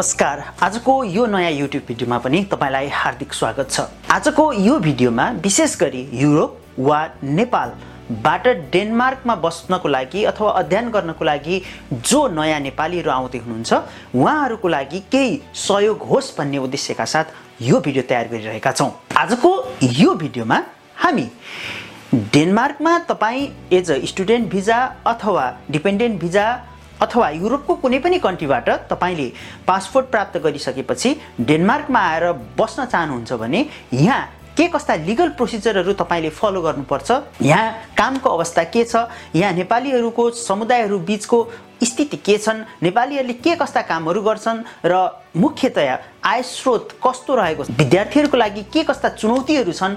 नमस्कार। आजको यो नयाँ युट्युब भिडियोमा पनि तपाईँलाई हार्दिक स्वागत छ। आजको यो भिडियोमा विशेष गरी युरोप वा नेपालबाट डेनमार्कमा बस्नको लागि अथवा अध्ययन गर्नको लागि जो नयाँ नेपालीहरू आउँदै हुनुहुन्छ उहाँहरूको लागि केही सहयोग होस् भन्ने उद्देश्यका साथ यो भिडियो तयार गरिरहेका छौँ। आजको यो भिडियोमा हामी डेनमार्कमा तपाईँ एज अ स्टुडेन्ट भिजा अथवा डिपेन्डेन्ट भिजा अथवा युरोपको कुनै पनि कन्ट्रीबाट तपाईँले पासपोर्ट प्राप्त गरिसकेपछि डेनमार्कमा आएर बस्न चाहनुहुन्छ भने यहाँ के कस्ता लिगल प्रोसिजरहरू तपाईँले फलो गर्नुपर्छ? यहाँ कामको अवस्था के छ? यहाँ नेपालीहरूको समुदायहरू बिचको स्थिति के छन्? नेपालीहरूले के कस्ता कामहरू गर्छन्? र मुख्यतया आय स्रोत कस्तो रहेको छ? विद्यार्थीहरूको लागि के कस्ता चुनौतीहरू छन्?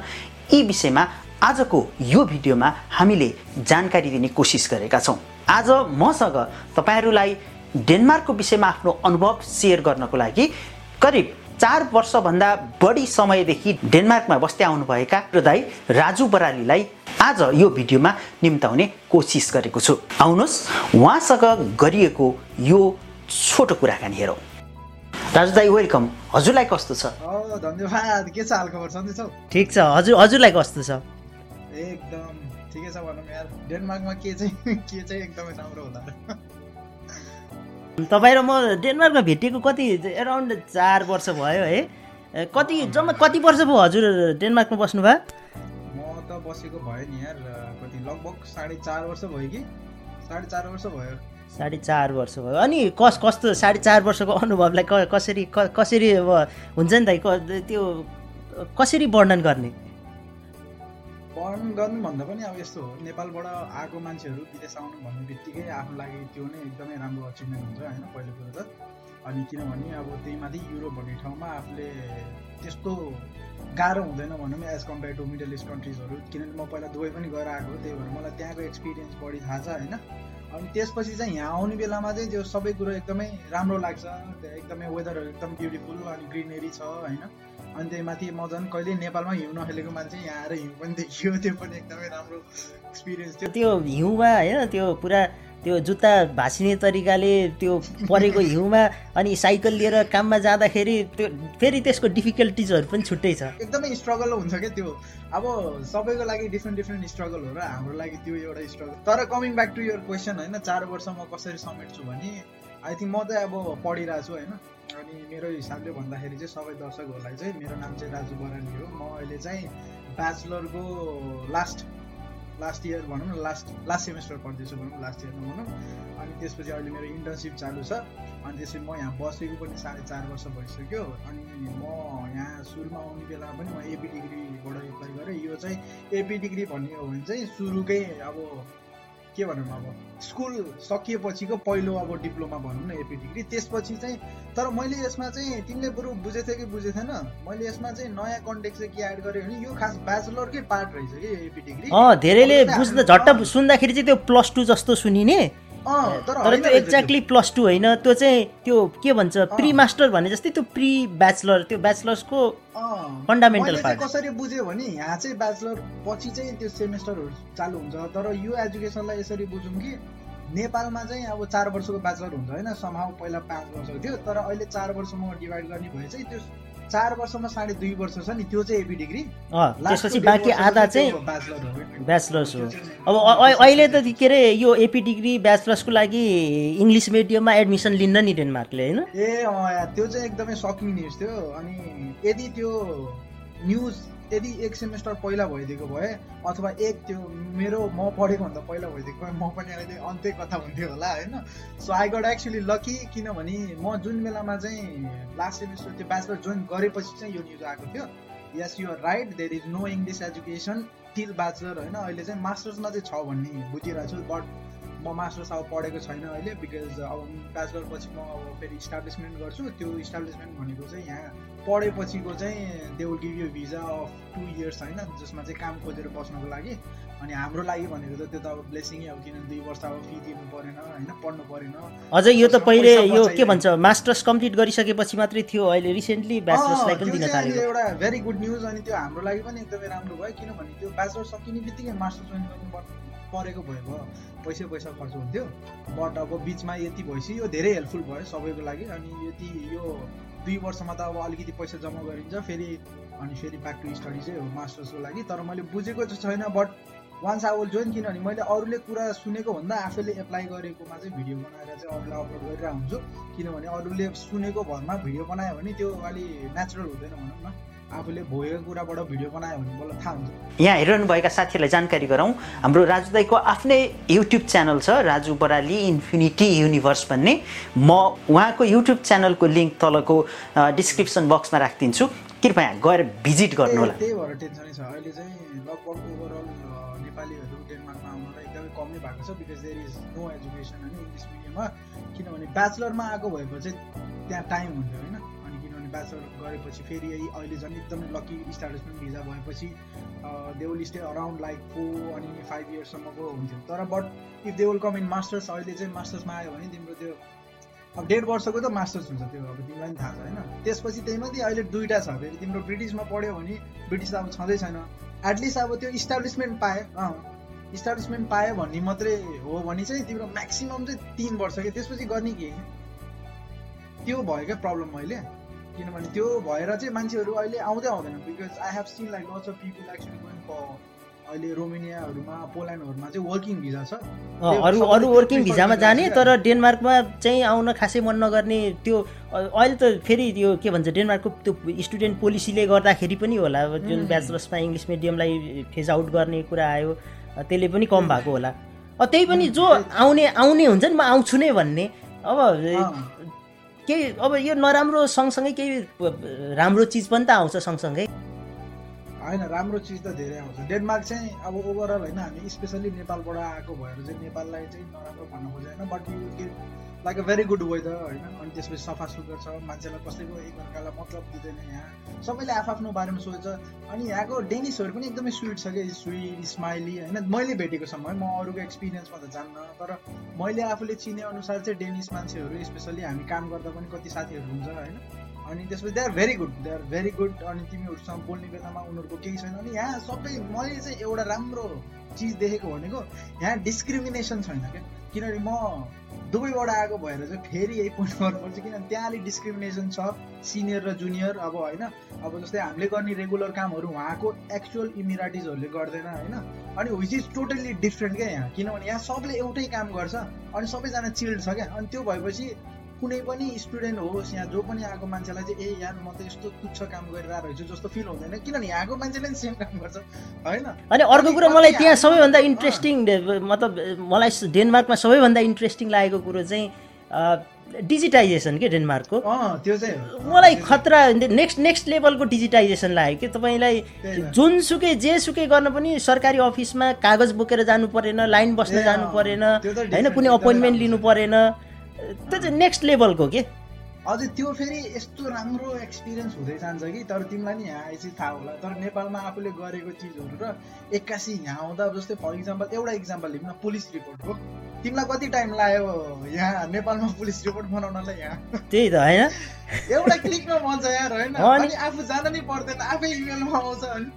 यी विषयमा आजको यो भिडियोमा हामीले जानकारी दिने कोसिस गरेका छौँ। आज मसँग तपाईँहरूलाई डेनमार्कको विषयमा आफ्नो अनुभव सेयर गर्नको लागि करिब चार वर्षभन्दा बढी समयदेखि डेनमार्कमा बस्दै आउनुभएका दाई राजु बरालीलाई आज यो भिडियोमा निम्ताउने कोसिस गरेको छु। आउनुहोस् उहाँसँग गरिएको यो छोटो कुराकानी हेरौँ। राजु दाई वेलकम हजुरलाई कस्तो छ? धन्यवाद। के छ? ठिक छ। हजुर हजुरलाई कस्तो छ? एकदम ठिकै छ भनौँ यार। डेनमार्कमा के चाहिँ के चाहिँ एकदमै राम्रो होला। तपाईँ र म डेनमार्कमा भेटिएको कति एराउन्ड चार वर्ष भयो है। कति जम्मा कति वर्ष भयो हजुर डेनमार्कमा बस्नुभयो म त बसेको भयो नि यार कति लगभग साढे चार वर्ष भयो कि? साढे चार वर्ष भयो। साढे चार वर्ष भयो। अनि कस कस्तो साढे चार वर्षको अनुभवलाई कसरी कसरी अब हुन्छ नि त त्यो कसरी वर्णन गर्ने? वर्णन गर्नु भन्दा पनि अब यस्तो हो नेपालबाट आएको मान्छेहरू विदेश आउनु भन्ने बित्तिकै आफ्नो लागि त्यो नै एकदमै राम्रो अचिभमेन्ट हुन्छ होइन पहिलो कुरो त। अनि किनभने अब त्यही माथि युरोप भन्ने ठाउँमा आफूले त्यस्तो गाह्रो हुँदैन भनौँ as compare to middle east कन्ट्रिजहरू किनभने म पहिला दुबई पनि गएर आएको त्यही भएर मलाई त्यहाँको एक्सपिरियन्स बढी थाहा छ होइन। अनि त्यसपछि चाहिँ यहाँ आउने बेलामा चाहिँ त्यो सबै कुरो एकदमै राम्रो लाग्छ एकदमै वेदरहरू एकदम ब्युटिफुल अनि ग्रिनेरी छ होइन। अनि त्यही माथि म झन् कहिले नेपालमा हिउँ नखेलेको मान्छे यहाँ आएर हिउँ पनि देखियो। त्यो पनि एकदमै राम्रो एक्सपिरियन्स थियो। त्यो हिउँमा होइन त्यो पुरा त्यो जुत्ता भाँसिने तरिकाले त्यो परेको हिउँमा अनि साइकल लिएर काममा जाँदाखेरि त्यो फेरि त्यसको डिफिकल्टिजहरू पनि छुट्टै छ। एकदमै स्ट्रगल हुन्छ क्या त्यो। अब सबैको लागि डिफ्रेन्ट डिफ्रेन्ट स्ट्रगल हो र हाम्रो लागि त्यो एउटा स्ट्रगल तर coming back to your question होइन चार वर्ष म कसरी समेट्छु भने आई थिङ्क म चाहिँ अब पढिरहेको छु होइन। अनि मेरो हिसाबले भन्दाखेरि चाहिँ सबै दर्शकहरूलाई चाहिँ मेरो नाम चाहिँ राजु बराली हो। म अहिले चाहिँ ब्याचलरको लास्ट लास्ट इयर भनौँ न लास्ट लास्ट सेमेस्टर पढ्दैछु भनौँ लास्ट इयरमा भनौँ। अनि त्यसपछि अहिले मेरो इन्टर्नसिप चालु छ। अनि त्यसपछि म यहाँ बसेको पनि साढे चार वर्ष भइसक्यो। अनि म यहाँ सुरुमा आउने बेलामा पनि म एपी डिग्रीबाट एप्लाई गरेँ। यो चाहिँ एपी डिग्री भन्ने हो भने चाहिँ सुरुकै अब के भनौँ अब? स्कुल सकिएपछिको पहिलो अब डिप्लोमा भनौँ न एपी डिग्री त्यसपछि चाहिँ तर मैले यसमा चाहिँ तिमीले बरु बुझेथ्यौ कि बुझेथेन? मैले यसमा चाहिँ नयाँ कन्टेक्ट चाहिँ के एड गरेँ भने यो खास ब्याचलरकै पार्ट रहेछ कि एपी डिग्री धेरैले बुझ्दा झट्ट सुन्दाखेरि चाहिँ त्यो प्लस टू जस्तो सुनिने। तर त्यो एक्ज्याक्टली प्लस टू होइन त्यो चाहिँ त्यो के भन्छ प्री मास्टर भने जस्तै त्यो प्री ब्याचलर त्यो ब्याचलर्सको फन्डामेन्टल पार्ट कसरी बुझ्यो भने यहाँ चाहिँ ब्याचलर पछि चाहिँ त्यो सेमेस्टरहरू चालु हुन्छ तर यो एजुकेसनलाई यसरी बुझौँ कि नेपालमा चाहिँ अब चार वर्षको ब्याचलर हुन्छ होइन समाउ पहिला पाँच वर्षको थियो तर अहिले चार वर्षमा डिभाइड गर्ने भए चाहिँ त्यो चार वर्षमा साढे दुई वर्ष छ नि त्यो चाहिँ एपी डिग्री। त्यसपछि बाँकी आधा चाहिँ ब्याचलर्स हो। अब अहिले त के अरे यो एपी डिग्री ब्याचलर्सको लागि इङ्ग्लिस मिडियममा एडमिसन लिन्न नि डेनमार्कले होइन? ए त्यो चाहिँ एकदमै सकिङ न्युज थियो। अनि यदि त्यो न्युज यदि एक सेमेस्टर पहिला भइदिएको भए अथवा एक त्यो मेरो म पढेको भन्दा पहिला भइदिएको भए म पनि अहिले अन्त्य कथा हुन्थ्यो होला होइन? So I got actually lucky किनभने म जुन बेलामा चाहिँ लास्ट सेमेस्टर त्यो ब्याचलर जोइन गरेपछि चाहिँ यो न्युज आएको थियो। Yes you're right there is no English education till bachelor होइन? अहिले चाहिँ मास्टर्समा चाहिँ छ भन्ने बुझिरहेको छु बट म मास्टर्स अब पढेको छैन अहिले बिकज अब ब्याचलर पछि म अब फेरि इस्टाब्लिसमेन्ट गर्छु। त्यो इस्टाब्लिसमेन्ट भनेको चाहिँ यहाँ पढेपछिको चाहिँ they will give you visa of two years होइन जसमा चाहिँ काम खोजेर बस्नको लागि। अनि हाम्रो लागि भनेको त त्यो त अब ब्लेसिङै अब किन दुई वर्ष अब फी दिनु परेन होइन पढ्नु परेन। अझै यो त पहिले यो के भन्छ मास्टर्स कम्प्लिट गरिसकेपछि मात्रै थियो अहिले रिसेन्टली ब्याचलर्सलाई पनि दिन थाल्यो एउटा भेरी गुड न्युज अनि त्यो हाम्रो लागि पनि एकदमै राम्रो भयो किनभने त्यो ब्याचलर सकिने बित्तिकै मास्टर्स जोइन गर्नु परेको भए भयो पैसा पैसा खर्च हुन्थ्यो। बट अब बिचमा यति भएपछि यो धेरै हेल्पफुल भयो सबैको लागि। अनि यति यो दुई वर्षमा त अब अलिकति पैसा जम्मा गरिन्छ फेरि अनि फेरि ब्याक टु स्टडी चाहिँ हो मास्टर्सको लागि। तर मैले बुझेको चाहिँ छैन but once I will join किनभने मैले अरूले कुरा सुनेको भन्दा आफैले एप्लाई गरेकोमा चाहिँ भिडियो बनाएर चाहिँ अरूलाई अपलोड गरिरहेको हुन्छु किनभने अरूले सुनेको भरमा भिडियो बनायो भने त्यो अलि नेचुरल हुँदैन भनौँ न। आफूले भोगेको कुराबाट भिडियो बनायो भने मलाई थाहा हुन्छ। यहाँ हेरिरहनुभएका साथीहरूलाई जानकारी गरौँ। हाम्रो राजु दाईको आफ्नै युट्युब च्यानल छ राजु बराली इन्फिनिटी युनिभर्स भन्ने। म उहाँको युट्युब च्यानलको लिङ्क तलको डिस्क्रिप्सन बक्समा राखिदिन्छु। कृपया गएर भिजिट गर्नु होला त्यही भएर टेन्सनै छ। अहिले चाहिँ लगभग ओभरअल नेपालीहरू डेनमार्कमा आउनलाई एकदमै कमै भएको छ because there is no education होइन इङ्ग्लिस मिडियममा किनभने ब्याचलरमा आएको भएको चाहिँ त्यहाँ टाइम हुन्थ्यो होइन? ब्याचलर गरेपछि फेरि अहिले झन् एकदमै लकी इस्टाब्लिसमेन्ट भिजा भएपछि they will stay around like four अनि फाइभ इयर्ससम्मको हुन्थ्यो। तर but if they will come in masters अहिले चाहिँ मास्टर्समा आयो भने तिम्रो त्यो अब डेढ वर्षको त मास्टर्स हुन्छ त्यो अब तिमीलाई पनि थाहा छ होइन? त्यसपछि त्यही मात्रै अहिले दुइटा छ फेरि तिम्रो ब्रिटिसमा पढ्यो भने ब्रिटिस त अब छँदै छैन। एटलिस्ट अब त्यो इस्टाब्लिसमेन्ट पाए अँ इस्टाब्लिसमेन्ट पायो भन्ने मात्रै हो भने चाहिँ तिम्रो म्याक्सिमम् चाहिँ तिन वर्ष कि त्यसपछि गर्ने के? त्यो भयो क्या प्रब्लम मैले किनभने त्यो भएर चाहिँ मान्छेहरू अहिले आउँदै आउँदैन। Because I have seen like lots of people actually going for अहिले रोमेनियाहरूमा पोल्यान्डहरूमा चाहिँ वर्किङ भिजा छ। अरू अरू वर्किङ भिजामा जाने तर डेनमार्कमा चाहिँ आउन खासै मन नगर्ने त्यो अहिले त फेरि त्यो के भन्छ डेनमार्कको त्यो स्टुडेन्ट पोलिसीले गर्दाखेरि पनि होला जुन ब्याचलर्समा इङ्ग्लिस मिडियमलाई फेज आउट गर्ने कुरा आयो त्यसले पनि कम भएको होला। त्यही पनि जो आउने आउने हुन्छ नि म आउँछु नै भन्ने। अब केही अब यो नराम्रो सँगसँगै केही राम्रो चिज पनि त आउँछ सँगसँगै। होइन राम्रो चिज त धेरै आउँछ। डेनमार्क चाहिँ अब ओभरअल होइन हामी स्पेसली नेपालबाट आएको भएर चाहिँ नेपाललाई चाहिँ नराम्रो भन्नु खोजेन but you like a very good weather होइन? अनि त्यसपछि सफा सुग्घर छ मान्छेलाई कसैको एकअर्कालाई मतलब दिँदैन यहाँ। सबैले आफ्नो बारेमा सोच्छ। अनि यहाँको डेनिसहरू पनि एकदमै स्विट छ कि स्विट स्माइली होइन? मैले भेटेको समय म अरूको एक्सपिरियन्समा त जान्न तर मैले आफूले चिने अनुसार चाहिँ डेनिस मान्छेहरू स्पेसली हामी काम गर्दा पनि कति साथीहरू हुन्छ होइन? अनि त्यसपछि they are very good they are very good अनि तिमीहरूसँग बोल्ने बेलामा उनीहरूको केही छैन। अनि यहाँ सबै मैले चाहिँ एउटा राम्रो चिज देखेको भनेको यहाँ डिस्क्रिमिनेसन छैन क्या। किनभने म दुवैबाट आएको भएर चाहिँ फेरि यही पोइन्ट गर्नुपर्छ किनभने त्यहाँ अलिक डिस्क्रिमिनेसन छ सिनियर र जुनियर अब होइन अब जस्तै हामीले गर्ने रेगुलर कामहरू उहाँको एक्चुअल इमिराटिजहरूले गर्दैन होइन? अनि विच इज टोटल्ली डिफ्रेन्ट क्या यहाँ। किनभने यहाँ सबले एउटै काम गर्छ अनि सबैजना चिल्ड छ क्या। अनि त्यो भएपछि कुनै पनि स्टुडेन्ट होस् यहाँ जो पनि आएको मान्छेलाई चाहिँ ए यहाँ म त यस्तो तुच्छ काम गरिरहेको रहेछु जस्तो फिल हुँदैन। किनभने यहाँको मान्छेले पनि सेम काम गर्छ होइन? अनि अर्को कुरो मलाई त्यहाँ सबैभन्दा इन्ट्रेस्टिङ मतलब मलाई डेनमार्कमा सबैभन्दा इन्ट्रेस्टिङ लागेको कुरो चाहिँ डिजिटाइजेसन के डेनमार्कको त्यो चाहिँ मलाई खतरा नेक्स्ट नेक्स्ट लेभलको डिजिटाइजेसन लाग्यो कि तपाईँलाई जुनसुकै जेसुकै गर्न पनि सरकारी अफिसमा कागज बोकेर जानु परेन लाइन बस्न जानु परेन होइन कुनै अपोइन्टमेन्ट लिनु परेन। त्यो चाहिँ नेक्स्ट लेभलको के? अझै त्यो फेरि यस्तो राम्रो एक्सपिरियन्स हुँदै जान्छ कि तर तिमीलाई नि यहाँ आएपछि थाहा होला। तर नेपालमा आफूले गरेको चिजहरू र एक्कासी यहाँ आउँदा जस्तै फर इक्जाम्पल एउटा इक्जाम्पल लिउँ न पुलिस रिपोर्टको तिमीलाई कति टाइम लाग्यो यहाँ नेपालमा पुलिस रिपोर्ट बनाउनलाई यहाँ? त्यही त होइन? एउटा क्लिकमा बन्छ यार होइन? आफू जान नै पर्दैन आफै इमेलमा आउँछ अनि।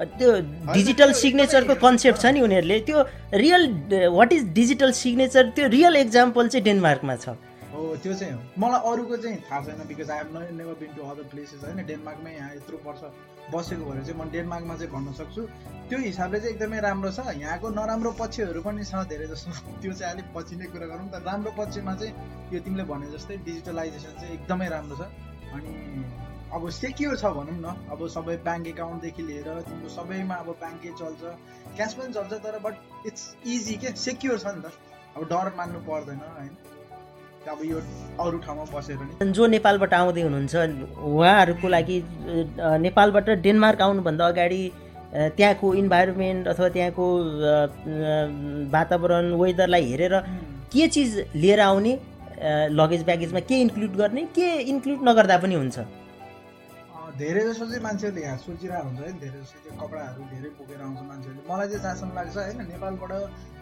त्यो डिजिटल सिग्नेचरको कन्सेप्ट छ नि उनीहरूले। त्यो real what is digital signature त्यो रियल एक्जाम्पल चाहिँ डेनमार्कमा छ। हो त्यो चाहिँ हो। मलाई अरूको चाहिँ थाहा छैन because I have never been to other places होइन? डेनमार्कमै यहाँ यत्रो वर्ष बसेको भएर चाहिँ म डेनमार्कमा चाहिँ भन्न सक्छु। त्यो हिसाबले चाहिँ एकदमै राम्रो छ। यहाँको नराम्रो पक्षहरू पनि छ धेरै जस्तो। त्यो चाहिँ अलिक पछि नै कुरा गरौँ। त राम्रो पक्षमा चाहिँ यो तिमीले भने जस्तै डिजिटलाइजेसन चाहिँ एकदमै राम्रो छ। अनि अब सेक्योर छ भनौँ न। अब सबै ब्याङ्क एकाउन्टदेखि लिएर तिम्रो सबैमा अब ब्याङ्कै चल्छ क्यास पनि चल्छ तर बट इट्स इजी के? सेक्योर छ नि त। अब डर मान्नु पर्दैन होइन अब यो अरू ठाउँमा बसेर नि। जो नेपालबाट आउँदै हुनुहुन्छ उहाँहरूको लागि नेपालबाट डेनमार्क आउनुभन्दा अगाडि त्यहाँको इन्भाइरोमेन्ट अथवा त्यहाँको वातावरण वेदरलाई हेरेर के चिज लिएर आउने लगेज ब्यागेजमा के इन्क्लुड गर्ने के इन्क्लुड नगर्दा पनि हुन्छ। धेरै जसो चाहिँ मान्छेहरूले यहाँ सोचिरहेको हुन्छ है धेरै जस्तो त्यो कपडाहरू धेरै बोकेर आउँछ मान्छेहरूले। मलाई चाहिँ जहाँसम्म लाग्छ होइन नेपालबाट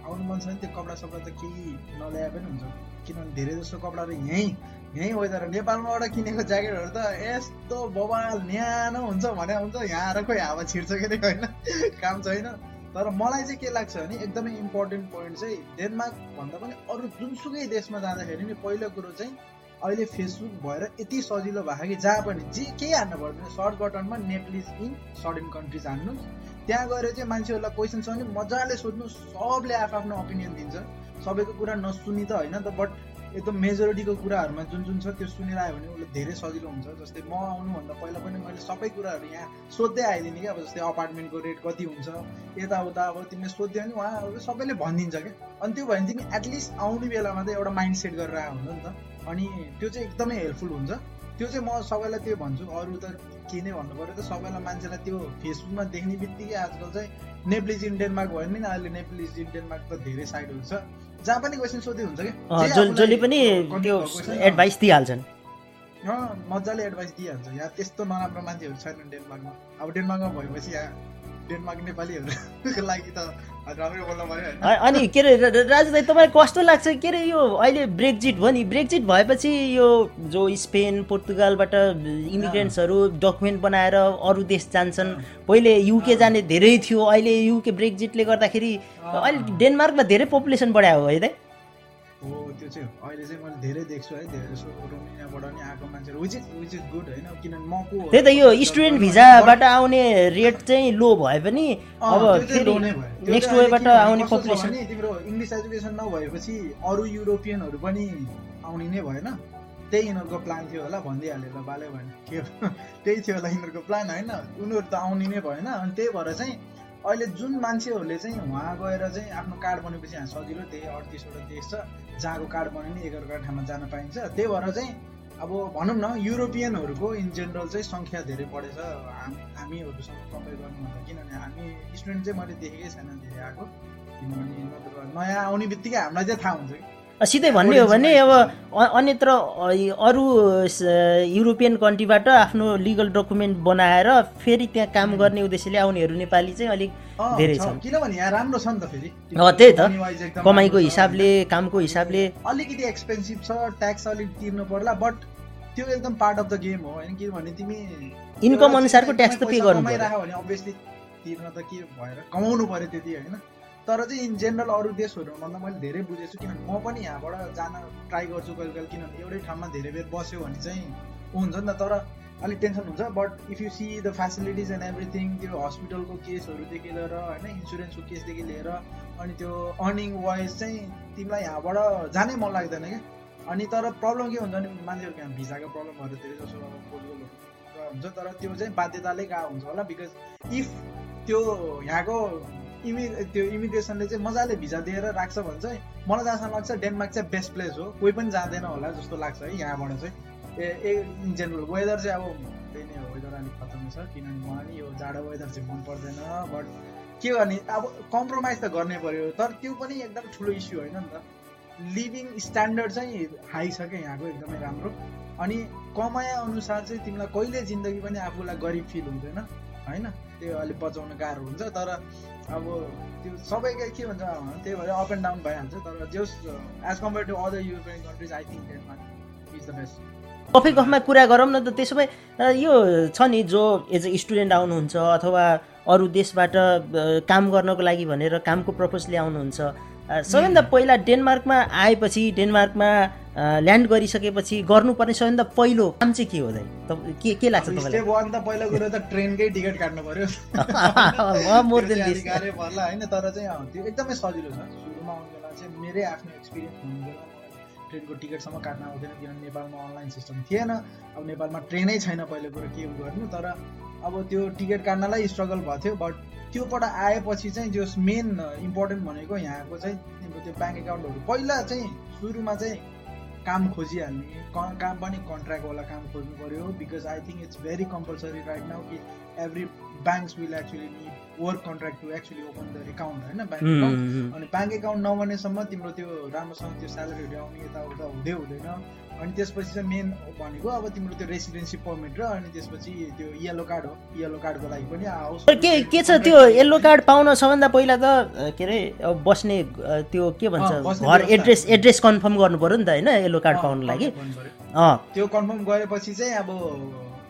आउनु मन छ भने त्यो कपडा सपडा त केही नल्याए पनि हुन्छ। किनभने धेरै जस्तो कपडाहरू यहीँ यहीँ वेदर नेपालमाबाट किनेको ज्याकेटहरू त यस्तो बबाल न्यानो हुन्छ भने हुन्छ यहाँ आएर खोइ हावा छिर्छ कि होइन काम छैन। तर मलाई चाहिँ के लाग्छ भने एकदमै इम्पोर्टेन्ट पोइन्ट चाहिँ डेनमार्क भन्दा पनि अरू जुनसुकै देशमा जाँदाखेरि नि पहिलो कुरो चाहिँ अहिले फेसबुक भएर यति सजिलो भएको कि जहाँ पनि जे केही हान्नु पर्दैन। सर्च बटनमा नेटलिज इन सर्ट इन कन्ट्रिज हान्नु। त्यहाँ गएर चाहिँ मान्छेहरूलाई क्वेसन छ भने मजाले सोध्नु सबले आफ्नो ओपिनियन दिन्छ। सबैको कुरा नसुनि त होइन त बट एकदम मेजोरिटीको कुराहरूमा जुन जुन छ त्यो सुनेर आयो भने उसलाई धेरै सजिलो हुन्छ। जस्तै म आउनुभन्दा पहिला पनि मैले सबै कुराहरू यहाँ सोध्दै आइदिने क्या अब जस्तै अपार्टमेन्टको रेट कति हुन्छ यताउता अब तिमीले सोध्यो भने उहाँहरू सबैले भनिदिन्छ क्या। अनि त्यो भयो भने तिमी एटलिस्ट आउने बेलामा त एउटा माइन्ड सेट गरेर आयो हुन्छ नि त। अनि त्यो चाहिँ एकदमै हेल्पफुल हुन्छ। त्यो चाहिँ म सबैलाई त्यो भन्छु अरू त के नै भन्नु पऱ्यो त सबैलाई मान्छेलाई त्यो फेसबुकमा देख्ने बित्तिकै आजकल चाहिँ नेप्लिज इन डेनमार्क भयो नि अहिले नेप्लिज इन डेनमार्क त धेरै साइडहरू छ जहाँ पनि क्वेसन सोधे हुन्छ कि? जसले पनि त्यो एडभाइस दिइहाल्छन्। मजाले एडभाइस दिइहाल्छ। यहाँ त्यस्तो नराम्रो मान्छेहरू छैनन् डेनमार्कमा अब डेनमार्कमा भएपछि यहाँ डेनमार्क नेपालीहरूको लागि त अनि के अरे राजु दाई तपाईँलाई कस्तो लाग्छ? के अरे यो अहिले ब्रेकजिट भयो नि। ब्रेकजिट भएपछि यो जो स्पेन पोर्तुगालबाट इमिग्रेन्ट्सहरू डकुमेन्ट बनाएर अरू देश जान्छन्। पहिले युके जाने धेरै थियो। अहिले युके ब्रेकजिटले गर्दाखेरि अहिले डेनमार्कमा धेरै पपुलेसन बढायो है दाइ त्यो चाहिँ अहिले चाहिँ मैले धेरै देख्छु है धेरै जस्तो रोमेनियाबाट नि आएको मान्छेहरू which is which is good होइन किनभने म को त्यही त यो स्टुडेन्ट भिजाबाट आउने रेट चाहिँ लो भए पनि अब नेक्स्ट वेबाट आउने पपुलेसन तिम्रो इङ्ग्लिस एजुकेसन नभएपछि अरू युरोपियनहरू पनि आउने नै भएन। त्यही यिनीहरूको प्लान थियो होला भनिदिइहाल्यो ल बाल्यो भने के त्यही थियो होला यिनीहरूको प्लान होइन। उनीहरू त आउने नै भएन। अनि त्यही भएर चाहिँ अहिले जुन मान्छेहरूले चाहिँ उहाँ गएर चाहिँ आफ्नो कार्ड बनेपछि यहाँ सजिलो त्यही अडतिसवटा देश छ जहाँको कार्ड बन्यो भने एघारवटा ठाउँमा जान पाइन्छ। त्यही भएर चाहिँ अब भनौँ न युरोपियनहरूको इन जेनरल चाहिँ सङ्ख्या धेरै बढेछ। हामीहरूसँग कम्पेयर गर्नुभन्दा किनभने हामी स्टुडेन्ट चाहिँ मैले देखेकै छैन धेरै आएको। किनभने नयाँ आउने बित्तिकै हामीलाई चाहिँ थाहा हुन्छ कि। सिधै भन्ने हो भने अब अन्यत्र अरू युरोपियन कन्ट्रीबाट आफ्नो लिगल डकुमेन्ट बनाएर फेरि त्यहाँ काम गर्ने उद्देश्यले आउनेहरू नेपाली चाहिँ अलिक धेरै छ। किनभने यहाँ राम्रो छ नि त फेरि। त्यही त। कमाइको हिसाबले कामको हिसाबले। अलिकति एक्सपेन्सिभ छ ट्याक्स अलिक तिर्नु पर्ला बट त्यो एकदम पार्ट अफ द गेम हो। होइन किनभने तिमी इन्कम अनुसारको ट्याक्स त पे गर्नु भने अभियसली तिर्न त के भएर कमाउनु पर्यो त्यति होइन? तर चाहिँ इन जेनरल अरू देशहरूभन्दा मैले धेरै बुझेछु किनभने म पनि यहाँबाट जान ट्राई गर्छु कहिले कहिले किनभने एउटै ठाउँमा धेरै बेर बस्यो भने चाहिँ हुन्छ नि त तर अलिक टेन्सन हुन्छ। But if you see the facilities and everything त्यो हस्पिटलको केसहरूदेखि लिएर होइन इन्सुरेन्सको केसदेखि लिएर अनि त्यो अर्निङ वाइज चाहिँ तिमीलाई यहाँबाट जानै मन लाग्दैन क्या। अनि तर प्रब्लम के हुन्छ भने मान्छेहरूको यहाँ भिजाको प्रब्लमहरू धेरै जसो अब हुन्छ तर त्यो चाहिँ बाध्यताले गएको हुन्छ होला। बिकज इफ त्यो यहाँको इमि त्यो इमिग्रेसनले चाहिँ मजाले भिजा दिएर राख्छ भने चाहिँ मलाई जहाँसम्म लाग्छ डेनमार्क चाहिँ बेस्ट प्लेस हो। कोही पनि जाँदैन होला जस्तो लाग्छ है यहाँबाट चाहिँ। ए इन जेनरल वेदर चाहिँ अब त्यही नै वेदर अलिक खतम छ किनभने मलाई यो जाडो वेदर चाहिँ मन पर्दैन बट के गर्ने अब कम्प्रोमाइज त गर्नै पर्यो। तर त्यो पनि एकदम ठुलो इस्यु होइन नि त। लिभिङ स्ट्यान्डर्ड चाहिँ हाई छ क्या यहाँको एकदमै राम्रो। अनि कमाए अनुसार चाहिँ तिमीलाई कहिले जिन्दगी पनि आफूलाई गरिब फिल हुँदैन होइन? त्यो अलिक बचाउन गाह्रो हुन्छ तर अब त्यो सबैकै के भन्छ त्यही भएर अप एन्ड डाउन भइहाल्छ तर just as compare to other European countries I think Denmark is the best coffee कफमा कुरा गरौँ न त त्यसो भए यो छ नि जो एज अ स्टुडेन्ट आउनुहुन्छ अथवा अरू देशबाट काम गर्नको लागि भनेर कामको पर्पजले आउनुहुन्छ सबैभन्दा पहिला डेनमार्कमा आएपछि डेनमार्कमा ल्यान्ड गरिसकेपछि गर्नुपर्ने सबैभन्दा पहिलो काम चाहिँ के हो के के लाग्छ तपाईँलाई? वान त पहिलो कुरो त ट्रेनकै टिकट काट्नु पर्यो। पर्ला होइन? तर चाहिँ त्यो एकदमै सजिलो छ। सुरुमा आउने बेला चाहिँ मेरै आफ्नो एक्सपिरियन्स हुने बेला ट्रेनको टिकटसम्म काट्न आउँदैन किनभने नेपालमा अनलाइन सिस्टम थिएन। अब नेपालमा ट्रेनै छैन पहिलो कुरो के गर्नु तर अब त्यो टिकट काट्नलाई स्ट्रगल भएको थियो बट त्योबाट आएपछि चाहिँ जो मेन इम्पोर्टेन्ट भनेको यहाँको चाहिँ त्यो ब्याङ्क एकाउन्टहरू पहिला चाहिँ सुरुमा चाहिँ काम खोजिहाल्ने काम पनि कन्ट्र्याक्टवाला काम खोज्नु पऱ्यो because I think it's very compulsory right now कि every banks will actually need work contract to actually open the account होइन? ब्याङ्क एकाउन्ट अनि ब्याङ्क एकाउन्ट नबनेसम्म तिम्रो त्यो राम्रोसँग त्यो स्यालेरीहरू आउने यताउता हुँदै हुँदैन। अनि त्यसपछि चाहिँ मेन भनेको अब तिम्रो त्यो रेसिडेन्सी पर्मिट र अनि त्यसपछि त्यो येलो कार्ड हो। येलो कार्डको लागि पनि आओस्। के के छ त्यो येलो कार्ड पाउन सबभन्दा पहिला त के अरे बस्ने त्यो के भन्छ? घर एड्रेस एड्रेस कन्फर्म गर्नु पर्यो नि त होइन? येलो कार्ड पाउनु लागि। त्यो कन्फर्म गरेपछि चाहिँ अब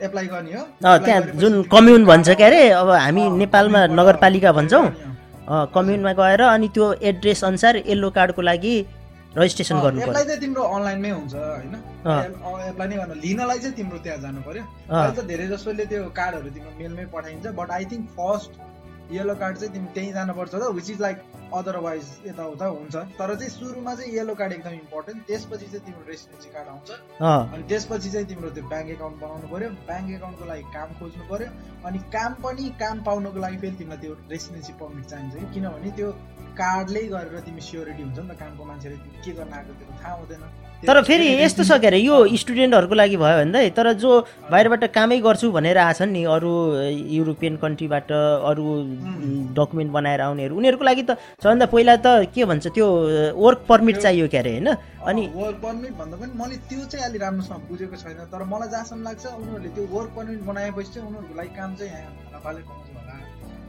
एप्लाई गर्ने हो। त्यहाँ जुन कम्युन भन्छ के अरे अब हामी नेपालमा नगरपालिका भन्छौँ। कम्युनमा गएर अनि त्यो एड्रेस अनुसार येल्लो कार्डको लागि रजिस्ट्रेसन गर्नु एप्लाई पर्यो। चाहिँ तिम्रो अनलाइनमै हुन्छ होइन। एप्लाई नै गर्नु लिनलाई चाहिँ तिम्रो त्यहाँ जानु पर्यो। धेरै जसोले त्यो कार्डहरू तिम्रो मेलमै पठाइन्छ but I think first yellow card चाहिँ तिमी त्यहीँ जानुपर्छ त विच इज लाइक अदरवाइज यताउता हुन्छ। तर चाहिँ सुरुमा चाहिँ येलो कार्ड एकदम इम्पोर्टेन्ट त्यसपछि चाहिँ तिम्रो रेसिडेन्सी कार्ड आउँछ। अनि त्यसपछि चाहिँ तिम्रो त्यो ब्याङ्क एकाउन्ट बनाउनु पर्यो ब्याङ्क एकाउन्टको लागि काम खोज्नु पर्यो अनि काम पनि काम पाउनुको लागि फेरि तिमीलाई त्यो रेसिडेन्सी पर्मिट चाहिन्छ कि? किनभने त्यो कार्डले गरेर तिमी स्योरिटी हुन्छ नि त कामको मान्छेले के गर्न आएको त्यो थाहा हुँदैन। तर फेरि यस्तो छ के अरे यो स्टुडेन्टहरूको लागि भयो भन्दै तर जो बाहिरबाट कामै गर्छु भनेर आछन् नि अरू युरोपियन कन्ट्रीबाट अरू डकुमेन्ट बनाएर आउनेहरू उनीहरूको लागि त सबभन्दा पहिला त के भन्छ त्यो वर्क पर्मिट चाहियो के अरे होइन? अनि वर्क पर्मिट भन्दा पनि मैले त्यो चाहिँ अलि राम्रोसँग बुझेको छैन तर मलाई जहाँसम्म लाग्छ उनीहरूले त्यो वर्क पर्मिट बनाएपछि चाहिँ उनीहरूको लागि काम चाहिँ यहाँ होला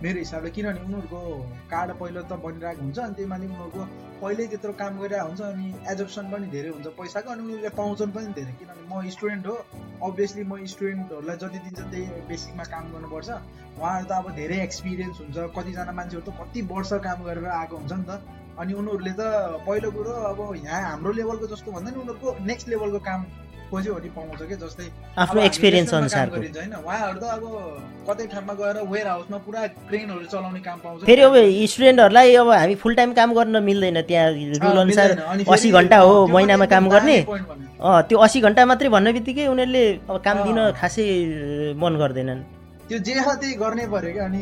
मेरो हिसाबले किनभने उनीहरूको कार्ड पहिलो त बनिरहेको हुन्छ अनि त्यही माथि उनीहरूको पहिल्यै त्यत्रो काम गरिरहेको हुन्छ अनि एजप्सन पनि धेरै हुन्छ पैसाको अनि उनीहरूले पाउँछन् पनि धेरै। किनभने म स्टुडेन्ट हो अभियसली म स्टुडेन्टहरूलाई जति दिन्छ त्यही बेसिकमा काम गर्नुपर्छ। उहाँहरू त अब धेरै एक्सपिरियन्स हुन्छ कतिजना मान्छेहरू त कति वर्ष काम गरेर आएको हुन्छ नि त। अनि उनीहरूले त पहिलो कुरो अब यहाँ हाम्रो लेभलको जस्तो भन्दा नि उनीहरूको नेक्स्ट लेभलको काम खोज्यो भने पाउँछ क्या जस्तै आफ्नो एक्सपिरियन्स गरिन्छ होइन? उहाँहरू त अब कतै ठाउँमा गएर वेयर हाउसमा पुरा क्रेनहरू चलाउने काम पाउँछ। फेरि अब स्टुडेन्टहरूलाई अब हामी फुल टाइम काम गर्न मिल्दैन त्यहाँ। रुल अनुसार असी घन्टा हो महिनामा काम गर्ने। त्यो असी घन्टा मात्रै भन्ने बित्तिकै उनीहरूले अब काम दिन। खासै मन गर्दैनन्। त्यो जे छ त्यही गर्नै पर्यो क्या। अनि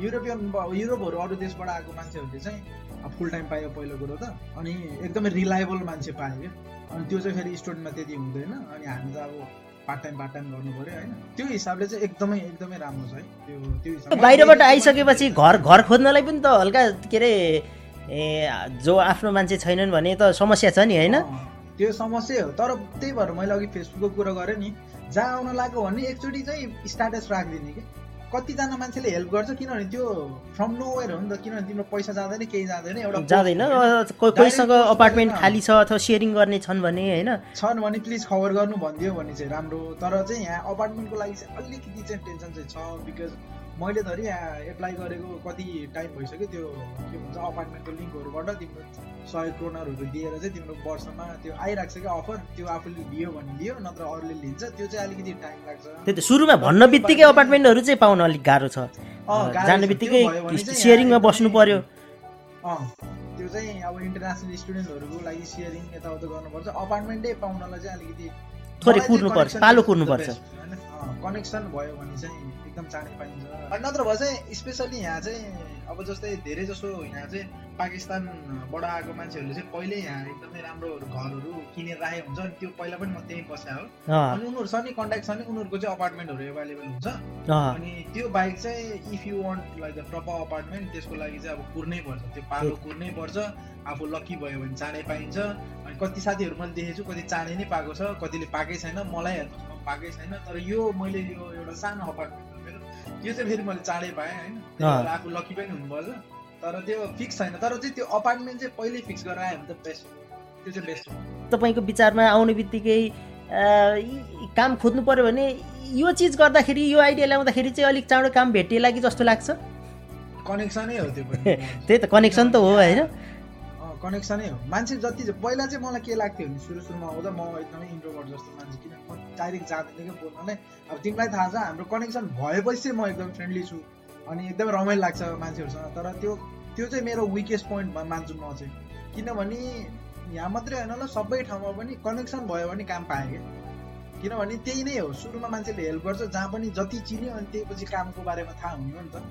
युरोपियन युरोपहरू अरू देशबाट आएको मान्छेहरूले चाहिँ फुल टाइम पायो पहिलो कुरो त। अनि एकदमै रिलायबल मान्छे पायो। क्या अनि त्यो चाहिँ फेरि स्टुडेन्टमा त्यति हुँदैन अनि हामी त अब पार्ट टाइम पार्ट टाइम गर्नु पर्यो होइन। त्यो हिसाबले चाहिँ एकदमै एकदमै राम्रो छ है। त्यो त्यो हिसाबले बाहिरबाट आइसकेपछि घर घर खोज्नलाई पनि त हल्का के अरे ए जो आफ्नो मान्छे छैनन् भने त समस्या छ नि होइन? त्यो समस्या हो। तर त्यही भएर मैले अघि फेसबुकको कुरा गरेँ नि जहाँ आउन लाग्यो भने एकचोटि चाहिँ स्टाटस राखिदिने कि? कतिजना मान्छेले हेल्प गर्छ किनभने त्यो फ्रम नो वेयर हो नि त किनभने तिम्रो पैसा जाँदैन केही जाँदैन एउटा जाँदैन कोहीसँग अपार्टमेन्ट खाली छ अथवा सेयरिङ गर्ने छन् भने होइन? छन् भने प्लिज खबर गर्नु भनिदियो भने चाहिँ राम्रो तर चाहिँ यहाँ अपार्टमेन्टको लागि चाहिँ अलिकति चाहिँ टेन्सन चाहिँ छ बिकज मैले धरि यहाँ एप्लाई गरेको कति टाइम भइसक्यो त्यो के भन्छ अपार्टमेन्टको लिङ्कहरूबाट तिम्रो सय क्रोनरहरू दिएर चाहिँ तिम्रो वर्षमा त्यो आइरहेको छ क्या अफर त्यो आफूले लियो भने लियो नत्र अरूले लिन्छ त्यो चाहिँ अलिकति टाइम लाग्छ। त्यही त सुरुमा भन्न बित्तिकै अपार्टमेन्टहरू चाहिँ पाउन अलिक गाह्रो छ। जाने। बित्तिकै सेयरिङमा बस्नु पर्यो। त्यो चाहिँ अब इन्टरनेसनल स्टुडेन्टहरूको लागि सेयरिङ यताउता गर्नुपर्छ। अपार्टमेन्टै पाउनलाई चाहिँ अलिकति थोरै कुर्नुपर्छ, पालो कुर्नुपर्छ। कनेक्सन भयो भने चाहिँ एकदम चाँडै पाइन्छ। अनि नत्र भए चाहिँ स्पेसली यहाँ चाहिँ अब जस्तै धेरै जसो यहाँ चाहिँ पाकिस्तानबाट आएको मान्छेहरूले चाहिँ पहिल्यै यहाँ एकदमै राम्रो घरहरू किनेर राखेको हुन्छ अनि त्यो पहिला पनि म त्यहीँ बसेँ हो। अनि उनीहरूसँग नि कन्ट्याक्ट छ नि उनीहरूको चाहिँ अपार्टमेन्टहरू एभाइलेबल हुन्छ। अनि त्यो बाइक चाहिँ if you want like the proper apartment त्यसको लागि चाहिँ अब कुर्नै पर्छ। त्यो पालो कुर्नै पर्छ। आफू लकी भयो भने चाँडै पाइन्छ। अनि कति साथीहरू मैले देखेको छु कति चाँडै नै पाएको छ कतिले पाएकै छैन मलाई पाएकै छैन। तर यो मैले यो एउटा सानो अपार्टमेन्ट यो चाहिँ फेरि मैले चाँडै पाएँ होइन। आफू लकी पनि हुनुपर्छ तर त्यो फिक्स छैन। तर चाहिँ त्यो अपार्टमेन्ट चाहिँ पहिल्यै फिक्स गरेर आयो भने त बेस्ट त्यो चाहिँ बेस्ट हो। तपाईँको विचारमा आउने बित्तिकै काम खोज्नु पर्यो भने यो चिज गर्दाखेरि यो आइडिया ल्याउँदाखेरि चाहिँ अलिक चाँडो काम भेटिएला कि जस्तो लाग्छ। कनेक्सनै हो त्यो पनि। त्यही त कनेक्सन त हो होइन। अँ, कनेक्सनै हो। मान्छे जति पहिला चाहिँ मलाई के लाग्थ्यो भने सुरु सुरुमा आउँदा म एकदमै इन्ट्रोभर्ट जस्तो मान्छे किन? डाइरेक्ट जाँदैन क्या बोल्नलाई अब तिमीलाई थाहा छ हाम्रो कनेक्सन भएपछि म एकदम फ्रेन्डली छु। अनि एकदमै रमाइलो लाग्छ मान्छेहरूसँग तर त्यो त्यो चाहिँ मेरो विकेस्ट पोइन्ट मान्छु म चाहिँ। किनभने यहाँ मात्रै होइन ल सबै ठाउँमा पनि कनेक्सन भयो भने काम पाएँ क्या किनभने त्यही नै हो सुरुमा मान्छेले हेल्प गर्छ जहाँ पनि जति चिन्यो अनि त्यही पछि कामको बारेमा थाहा हुने हो नि त।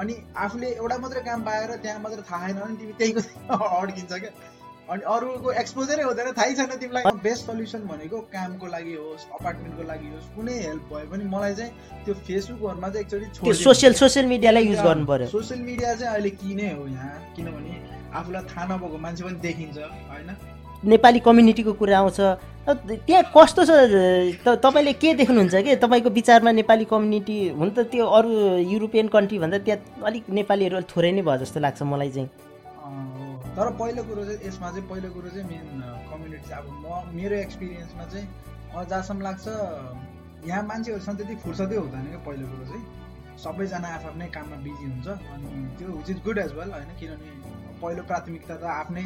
अनि आफूले एउटा मात्रै काम पाएर त्यहाँ मात्रै थाहा छैन भने तिमी त्यहीको अड्किन्छ क्या। अनि अरूको एक्सपोजरै हुँदैन थाहै छैन तिमीलाई। बेस्ट सल्युसन भनेको कामको लागि होस् अपार्टमेन्टको लागि होस् कुनै हेल्प भयो भने मलाई चाहिँ त्यो फेसबुकहरूमा चाहिँ एकचोटि सोसियल सोसियल मिडियालाई युज गर्नु पर्यो। सोसियल मिडिया चाहिँ अहिले कि नै हो यहाँ किनभने आफूलाई थाहा नभएको मान्छे पनि देखिन्छ होइन? नेपाली कम्युनिटीको कुरा आउँछ। त्यहाँ कस्तो छ? तपाईँले के देख्नुहुन्छ कि? तपाईँको विचारमा नेपाली कम्युनिटी हुन त त्यो अरू युरोपियन कन्ट्री भन्दा त्यहाँ अलिक नेपालीहरू थोरै नै भयो जस्तो लाग्छ मलाई चाहिँ। तर पहिलो कुरो चाहिँ यसमा चाहिँ पहिलो कुरो चाहिँ मेन कम्युनिटी चाहिँ अब म मेरो एक्सपिरियन्समा चाहिँ मलाई जहाँसम्म लाग्छ यहाँ मान्छेहरूसँग त्यति फुर्सदै हुँदैन क्या पहिलो कुरो चाहिँ। सबैजना आफ्नै काममा बिजी हुन्छ अनि त्यो which is good as well होइन? किनभने पहिलो प्राथमिकता त आफ्नै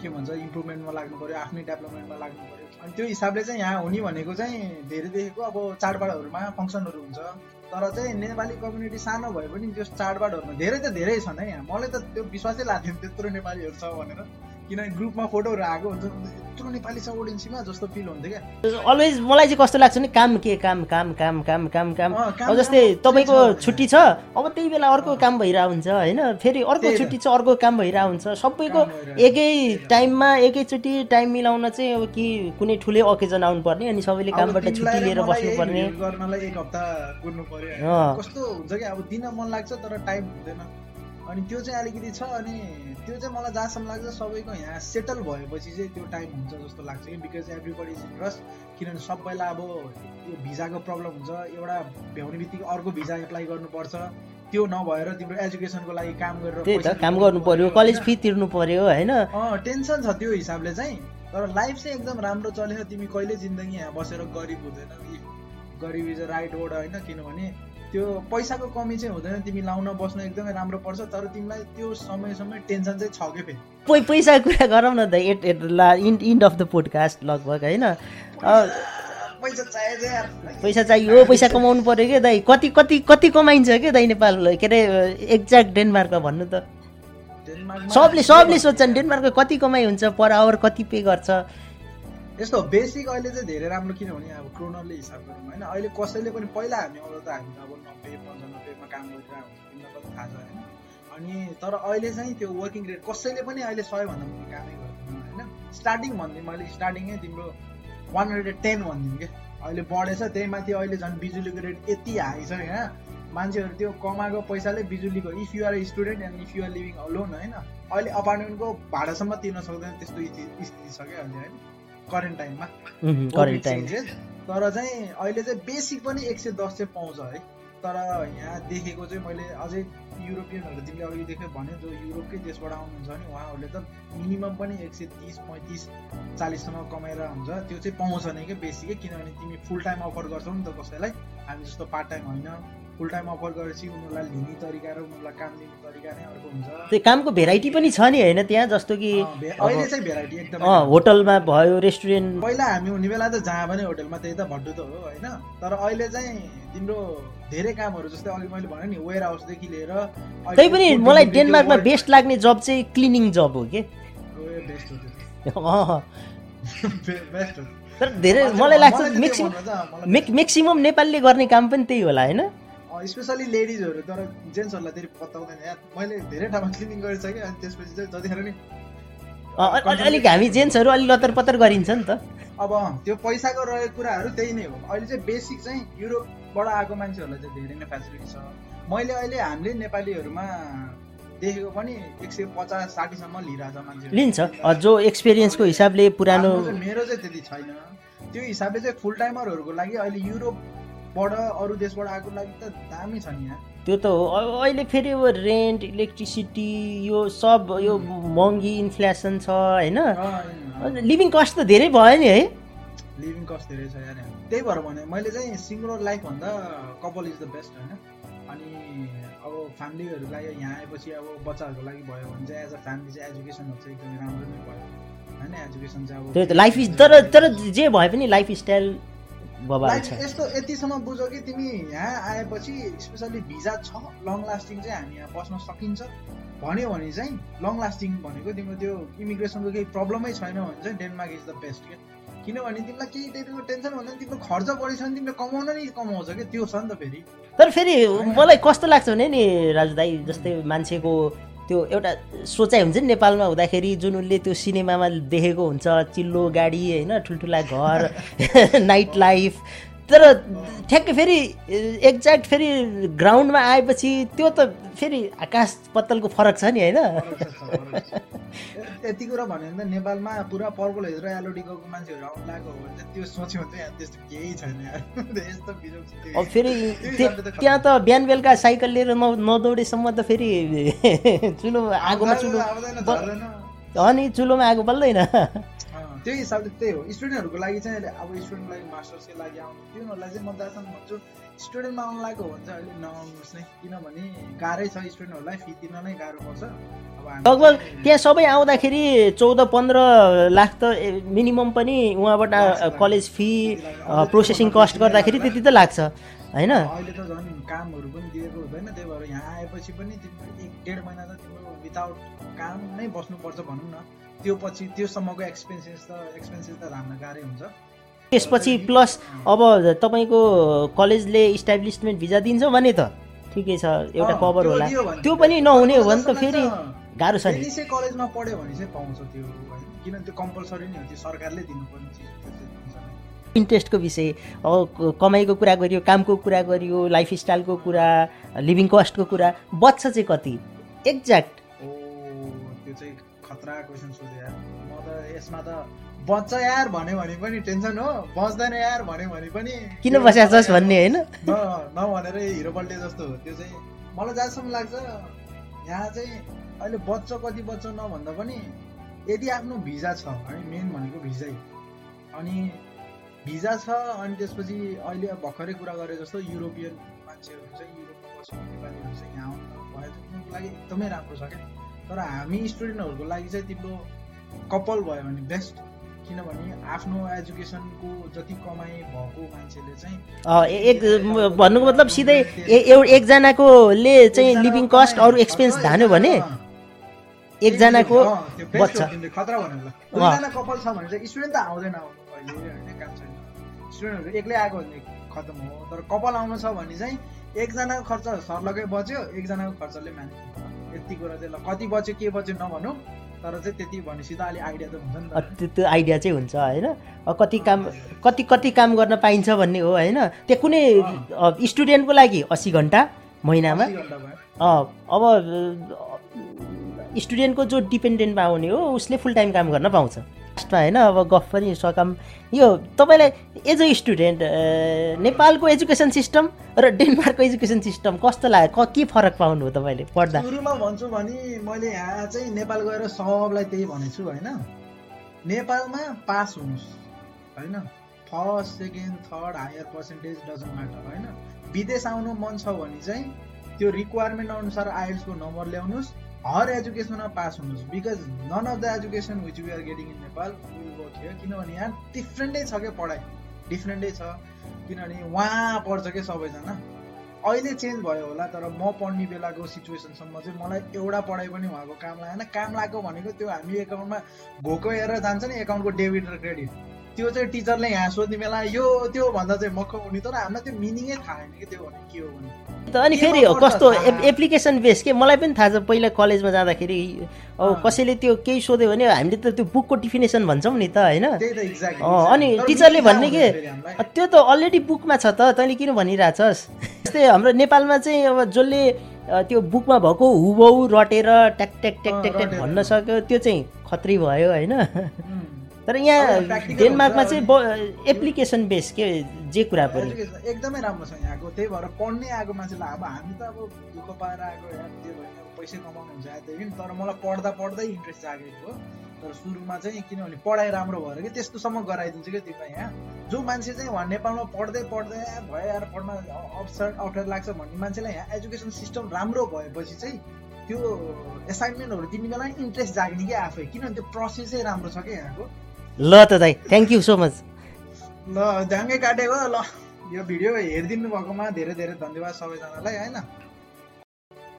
के भन्छ इम्प्रुभमेन्टमा लाग्नु पऱ्यो आफ्नै डेभलपमेन्टमा लाग्नु पऱ्यो। अनि त्यो हिसाबले चाहिँ यहाँ हुने भनेको चाहिँ धेरै देखेको अब चाडबाडहरूमा फङ्सनहरू हुन्छ। तर चाहिँ नेपाली कम्युनिटी सानो भए पनि त्यो चाडबाडहरूमा धेरै त धेरै छन् है यहाँ। मलाई त त्यो विश्वासै लाग्थ्यो त्यत्रो नेपालीहरू छ भनेर। किनभने ग्रुपमा फोटोहरू आएको हुन्छ यत्रो नेपाली छ ओडिन्सीमा जस्तो फिल हुन्थ्यो क्या। अलवेज मलाई चाहिँ कस्तो लाग्छ भने काम के काम काम काम काम काम काम। जस्तै तपाईँको छुट्टी छ अब त्यही बेला अर्को काम भइरहेको हुन्छ होइन? फेरि अर्को। छुट्टी छ अर्को काम भइरहेको हुन्छ। सबैको एकै टाइममा एकैचोटि टाइम मिलाउन चाहिँ अब कि कुनै ठुलै ओकेजन आउनुपर्ने अनि सबैले कामबाट छुट्टी लिएर बस्नुपर्ने। गर्नलाई एक हप्ता कुर्नु पर्यो। कस्तो हुन्छ कि? अब दिन मन लाग्छ तर टाइम हुँदैन। अनि त्यो चाहिँ अलिकति छ अनि त्यो चाहिँ मलाई जहाँसम्म लाग्छ सबैको यहाँ सेटल भएपछि चाहिँ त्यो टाइम हुन्छ जस्तो लाग्छ कि बिकज एभ्रिबडी इज रस किनभने सबैलाई अब यो भिजाको प्रब्लम हुन्छ एउटा भ्याउने बित्तिकै अर्को भिजा एप्लाई गर्नुपर्छ। त्यो नभएर तिम्रो एजुकेसनको लागि काम गरेर त्यही त काम गर्नु पर्यो? कलेज फी तिर्नु पर्यो होइन? टेन्सन छ त्यो हिसाबले चाहिँ। तर लाइफ चाहिँ एकदम राम्रो चलेछ तिमी कहिले जिन्दगी यहाँ बसेर गरिब हुँदैन गरिब इज अ राइट वर्ड होइन? किनभने त्यो पैसाको कमी चाहिँ हुँदैन तिमी लाउन बस्न एकदमै राम्रो पर्छ तर तिमीलाई त्यो समय समय टेन्सन चाहिँ छ कि फेरि? पै पैसाको कुरा गरौँ न त एट एट ला end end of the podcast लगभग होइन? पैसा चाहियो पैसा चाहियो पैसा कमाउनु पर्यो क्या दाइ? कति कति कति कमाइन्छ क्या दाइ नेपाल के अरे एक्ज्याक्ट डेनमार्कमा भन्नु त। सबले सबले सोध्छन् डेनमार्कमा कति कमाइ हुन्छ पर आवर कति पे गर्छ? यस्तो बेसिक अहिले चाहिँ धेरै राम्रो किनभने अब क्रोनरले हिसाब गरौँ होइन? अहिले कसैले पनि पहिला हामी आउँदा त हामी अब नब्बे पन्चानब्बेमा काम गरिरहेको तिमीलाई पनि थाहा छ होइन? अनि तर अहिले चाहिँ त्यो वर्किङ रेट कसैले पनि अहिले सयभन्दा मुनि कामै गर्दैन होइन? स्टार्टिङ भनिदिउँ मैले स्टार्टिङै तिम्रो वान हन्ड्रेड टेन भनिदिउँ कि? अहिले बढेछ त्यही माथि अहिले झन् बिजुलीको रेट यति हाई छ यहाँ मान्छेहरू त्यो कमाएको पैसाले बिजुलीको if you're a student and if you're living alone होइन? अहिले अपार्टमेन्टको भाडासम्म तिर्न सक्दैन त्यस्तो स्थिति छ क्या अहिले होइन? करेन्ट टाइममा करेन्ट टाइम तर चाहिँ अहिले चाहिँ बेसिक पनि एक सय दस चाहिँ पाउँछ है। तर यहाँ देखेको चाहिँ मैले अझै युरोपियनहरू तिमीले अघि देख्यो भने जो युरोपकै देशबाट आउनुहुन्छ भने उहाँहरूले त मिनिमम पनि एक सय तिस पैँतिस चालिससम्म कमाएर हुन्छ। त्यो चाहिँ पाउँछ नै क्या बेसिकै किनभने तिमी फुल टाइम अफर गर्छौ नि त कसैलाई। हामी जस्तो पार्ट टाइम होइन। फुल टाइम अफर गरेपछि उनीहरूलाई लिने तरिका र उनीहरूलाई काम दिने तरिका नै अर्को हुन्छ। त्यो कामको भेराइटी पनि छ नि होइन त्यहाँ? जस्तो कि अहिले चाहिँ भेराइटी एकदमै होटलमा भयो रेस्टुरेन्ट पहिला हामी हुने बेला त जहाँ पनि होटलमा त्यही त भड्डु त हो होइन? तर अहिले चाहिँ तिम्रो धेरै कामहरू जस्तै अघि मैले भने नि वेयर हाउसदेखि लिएर त्यही पनि मलाई डेनमार्कमा बेस्ट लाग्ने जब चाहिँ क्लिनिङ जब हो कि? best हो। तर धेरै मलाई लाग्छ मेक्सिमम मेक्सिमम नेपालीले गर्ने काम पनि त्यही होला होइन? स्पेसली लेडिजहरू तर जेन्ट्सहरूलाई धेरै पत्ताउँदैन यार मैले धेरै ठाउँमा क्लिनिङ गरिसकेँ अनि त्यसपछि चाहिँ जतिखेर नि अँ, अ- अ- अलिक हामी जेन्ट्सहरू अलिक लतर पतर गरिन्छ नि त। अब त्यो पैसाको रहेको कुराहरू त्यही नै हो। अहिले चाहिँ बेसिक चाहिँ युरोपबाट आएको मान्छेहरूलाई चाहिँ धेरै नै फेसिलिटी छ। मैले अहिले हामीले नेपालीहरूमा देखेको पनि एक सय पचास साठीसम्म लिइरहेछ मान्छे लिन्छ। अ, जो एक्सपिरियन्सको हिसाबले पुरानो मेरो चाहिँ त्यति छैन। त्यो हिसाबले चाहिँ फुल टाइमरहरूको लागि अहिले युरोपबाट अरू देशबाट आएको लागि त दामी छ नि यहाँ त्यो त हो। अहिले फेरि अब रेन्ट इलेक्ट्रिसिटी यो सब यो महँगी इन्फ्लेसन छ होइन? लिभिङ कस्ट त धेरै भयो नि है। लिभिङ कस्ट धेरै छ यहाँ त्यही भएर भने मैले चाहिँ सिङ्गल लाइफ भन्दा कपाल इज द बेस्ट होइन? अनि अब फ्यामिलीहरूलाई यहाँ आएपछि अब बच्चाहरूको लागि भयो भने चाहिँ एज अ फ्यामिली चाहिँ एजुकेसनहरू चाहिँ एकदमै राम्रो नै भयो। होइन? एजुकेसन चाहिँ अब लाइफ इज तर तर जे भए पनि लाइफ स्टाइल यस्तो यतिसम्म बुझ्यो कि तिमी यहाँ आएपछि स्पेसली भिजा छ लङ लास्टिङ चाहिँ हामी यहाँ बस्न सकिन्छ। भन्यो भने चाहिँ लङ लास्टिङ भनेको तिम्रो त्यो इमिग्रेसनको केही प्रब्लमै छैन भने चाहिँ डेनमार्क इज द बेस्ट क्या? किनभने तिमीलाई केही त्यतिको टेन्सन हुँदैन तिम्रो खर्च बढी छ भने तिमीले कमाउन नै कमाउँछ क्या? त्यो छ नि त फेरि। तर फेरि मलाई कस्तो लाग्छ भने नि राजु दाई जस्तै मान्छेको त्यो एउटा सोचाइ हुन्छ नि नेपालमा हुँदाखेरि जुन उसले त्यो सिनेमामा देखेको हुन्छ चिल्लो गाडी होइन ठुल्ठुला घर नाइट लाइफ तर ठ्याक्कै फेरि एक्ज्याक्ट फेरि ग्राउन्डमा आएपछि त्यो त फेरि आकाश पत्तलको फरक छ नि होइन। यति कुरा भन्यो भने त नेपालमा पुरा पर्पल हेरेर एलओडी गएको मान्छेहरू आउनु लागेको हो भने चाहिँ त्यो सोच्यो भने चाहिँ यहाँ त्यस्तो केही छैन। यस्तो त्यो। अब फेरि त्यो त्य- त त्यहाँ त बिहान बेलुका साइकल लिएर न नदौडेसम्म त फेरि चुलो आगोमा चुलो। अनि चुलोमा आगो बल्दैन? त्यही हिसाबले त्यही हो। स्टुडेन्टहरूको लागि चाहिँ अब स्टुडेन्टको लागि मास्टर्सकै लागि आउनु। तिनीहरूलाई चाहिँ म जहाँसम्म भन्छु स्टुडेन्टमा आउनु लागेको हो भने चाहिँ अहिले नआउनुहोस् नै। किनभने गाह्रै छ स्टुडेन्टहरूलाई फी तिर्न नै गाह्रो पर्छ। लगभग त्यहाँ सबै आउँदाखेरि चौध पन्ध्र लाख त मिनिमम पनि उहाँबाट कलेज फी प्रोसेसिङ कस्ट गर्दाखेरि त्यति त लाग्छ होइन? अहिले त झन् कामहरू पनि दिएको हुँदैन। त्यही भएर यहाँ आएपछि पनि तिम्रो एक डेढ महिना त तिम्रो विदाउट काम नै बस्नुपर्छ भनौँ न। त्यो पछि त्योसम्मको एक्सपेन्सेस त एक्सपेन्सेस त धान्न गाह्रै हुन्छ। त्यसपछि प्लस अब तपाईँको कलेजले इस्टाब्लिसमेन्ट भिजा दिन्छ भने त ठिकै छ एउटा कभर होला। त्यो पनि नहुने हो भने त फेरि गाह्रो छ नि। कलेजमा पढ्यो भने चाहिँ पाउँछ त्यो किनभने त्यो कम्पलसरी नै हो त्यो सरकारले दिनुपर्ने। इन्ट्रेस्टको विषय कमाइको कुरा गरियो कामको कुरा गरियो लाइफस्टाइलको कुरा लिभिङ कस्टको कुरा बच्छ चाहिँ कति? एक्ज्याक्ट ओ त्यो चाहिँ खतरा क्वेसन यार। म त यसमा त बच्छ यार भन्यो भने पनि टेन्सन हो। बच्दैन यार भन्यो भने पनि। किन बस्या छस् भन्ने होइन? न नभनेर हिरो पल्टे जस्तो हो। त्यो चाहिँ मलाई जहाँसम्म लाग्छ। यहाँ चाहिँ अहिले बच्च कति बच्च नभन्दा पनि यदि आफ्नो भिजा छ है मेन भनेको भिजै। अनि भिजा छ अनि त्यसपछि अहिले भर्खरै कुरा गरे जस्तो युरोपियन मान्छेहरू चाहिँ युरोपमा बस्ने नेपालीहरू चाहिँ यहाँ आउनु भयो उनीहरूको लागि एकदमै राम्रो छ क्या। तर हामी स्टुडेन्टहरूको लागि चाहिँ तिम्रो कपाल भयो भने बेस्ट किनभने आफ्नो एजुकेसनको जति कमाइ भएको मान्छेले चाहिँ एक भन्नुको मतलब सिधै एकजनाकोले चाहिँ लिभिङ कस्ट अरू एक्सपेन्स धान्यो भने एकजनाको तिमीले खतरा भनेर ल दुईजना कपाल छ भने चाहिँ स्टुडेन्ट त आउँदैन आउनु होइन काम छैन। स्टुडेन्टहरू एक्लै आएको भने खतम हो तर कपाल आउनु छ भने चाहिँ एकजनाको खर्च सर्लकै बच्यो एकजनाको खर्चले हुन्छ यति कुरा चाहिँ ल कति बच्यो के बच्यो नभनौँ। तर चाहिँ त्यति भनेपछि त अलिक आइडिया त हुन्छ नि त। त्यो आइडिया चाहिँ हुन्छ होइन? कति काम कति कति काम गर्न पाइन्छ भन्ने हो होइन? त्यो कुनै स्टुडेन्टको लागि अस्सी घन्टा महिनामा। अब स्टुडेन्टको जो डिपेन्डेन्टमा आउने हो उसले फुल टाइम काम गर्न पाउँछ। लास्टमा होइन अब गफ पनि सकाम। यो तपाईँलाई एज अ स्टुडेन्ट नेपालको एजुकेसन सिस्टम र डेनमार्कको एजुकेसन सिस्टम कस्तो लाग्यो? क के फरक पाउनु हो तपाईँले पढ्दा? सुरुमा भन्छु भने मैले यहाँ चाहिँ नेपाल गएर सबलाई त्यही भनेको छु होइन? नेपालमा पास हुनुहोस् होइन? First second third higher percentage doesn't matter होइन? विदेश आउनु मन छ भने चाहिँ त्यो रिक्वायरमेन्ट अनुसार आइएल्सको नम्बर ल्याउनुहोस्। हर एजुकेसनमा पास हुनुहोस् because none of the education which we are getting in Nepal here किनभने यहाँ डिफ्रेन्टै छ क्या पढाइ? डिफ्रेन्टै छ। किनभने उहाँ पढ्छ क्या सबैजना। अहिले चेन्ज भयो होला तर म पढ्ने बेलाको सिचुएसनसम्म चाहिँ मलाई एउटा पढाइ पनि उहाँको काम लागेन। काम लागेको भनेको त्यो हामी एकाउन्टमा घोको हेरेर जान्छ नि एकाउन्टको डेबिट र क्रेडिट त्यो चाहिँ टिचरले यहाँ सोध्ने बेला यो त्यो भन्दा चाहिँ मक्क हुने तर हामीलाई त्यो मिनिङै थाहा छैन कि त्यो भने के हो भने? त अनि फेरि कस्तो एप्लिकेसन बेस के? मलाई पनि थाहा छ पहिला कलेजमा जाँदाखेरि अब। कसैले त्यो केही सोध्यो भने हामीले त त्यो बुकको डिफिनेसन भन्छौँ नि त होइन? अनि टिचरले भन्ने के? त्यो त अलरेडी बुकमा छ त तैँले किन भनिरहेछस्? जस्तै हाम्रो नेपालमा चाहिँ अब जसले त्यो बुकमा भएको हुबहु रटेर ट्याक ट्याक ट्याक ट्याक ट्याक। भन्न सक्यो त्यो चाहिँ खत्री भयो होइन? तर यहाँ डेनमार्कमा चाहिँ एप्लिकेसन बेस के जे कुरा पनि एकदमै राम्रो छ यहाँको। त्यही भएर पढ्नै आएको मान्छेलाई अब हामी त अब दुःख पाएर आएको त्यो पैसै कमाउनु हुन्छ यहाँदेखि तर मलाई पढ्दा पढ्दै इन्ट्रेस्ट जागेको हो। तर सुरुमा चाहिँ किनभने पढाइ राम्रो भएर कि त्यस्तोसम्म गराइदिन्छु क्या तिमीलाई यहाँ। जो मान्छे चाहिँ उहाँ नेपालमा पढ्दै पढ्दै "आ, भयो यार पढ्न अप्सर अप्ठ्यारो लाग्छ भन्ने मान्छेलाई यहाँ एजुकेसन सिस्टम राम्रो भएपछि चाहिँ त्यो एसाइनमेन्टहरू दिने बेला इन्ट्रेस्ट जाग्ने कि आफै। किनभने त्यो प्रोसेसै राम्रो छ क्या यहाँको। ल त दाइ थ्याङ्क यू सो मच ल ढ्याङ्गै काटेको ल। यो भिडियो हेरिदिनु भएकोमा धेरै धेरै धन्यवाद सबैजनालाई होइन?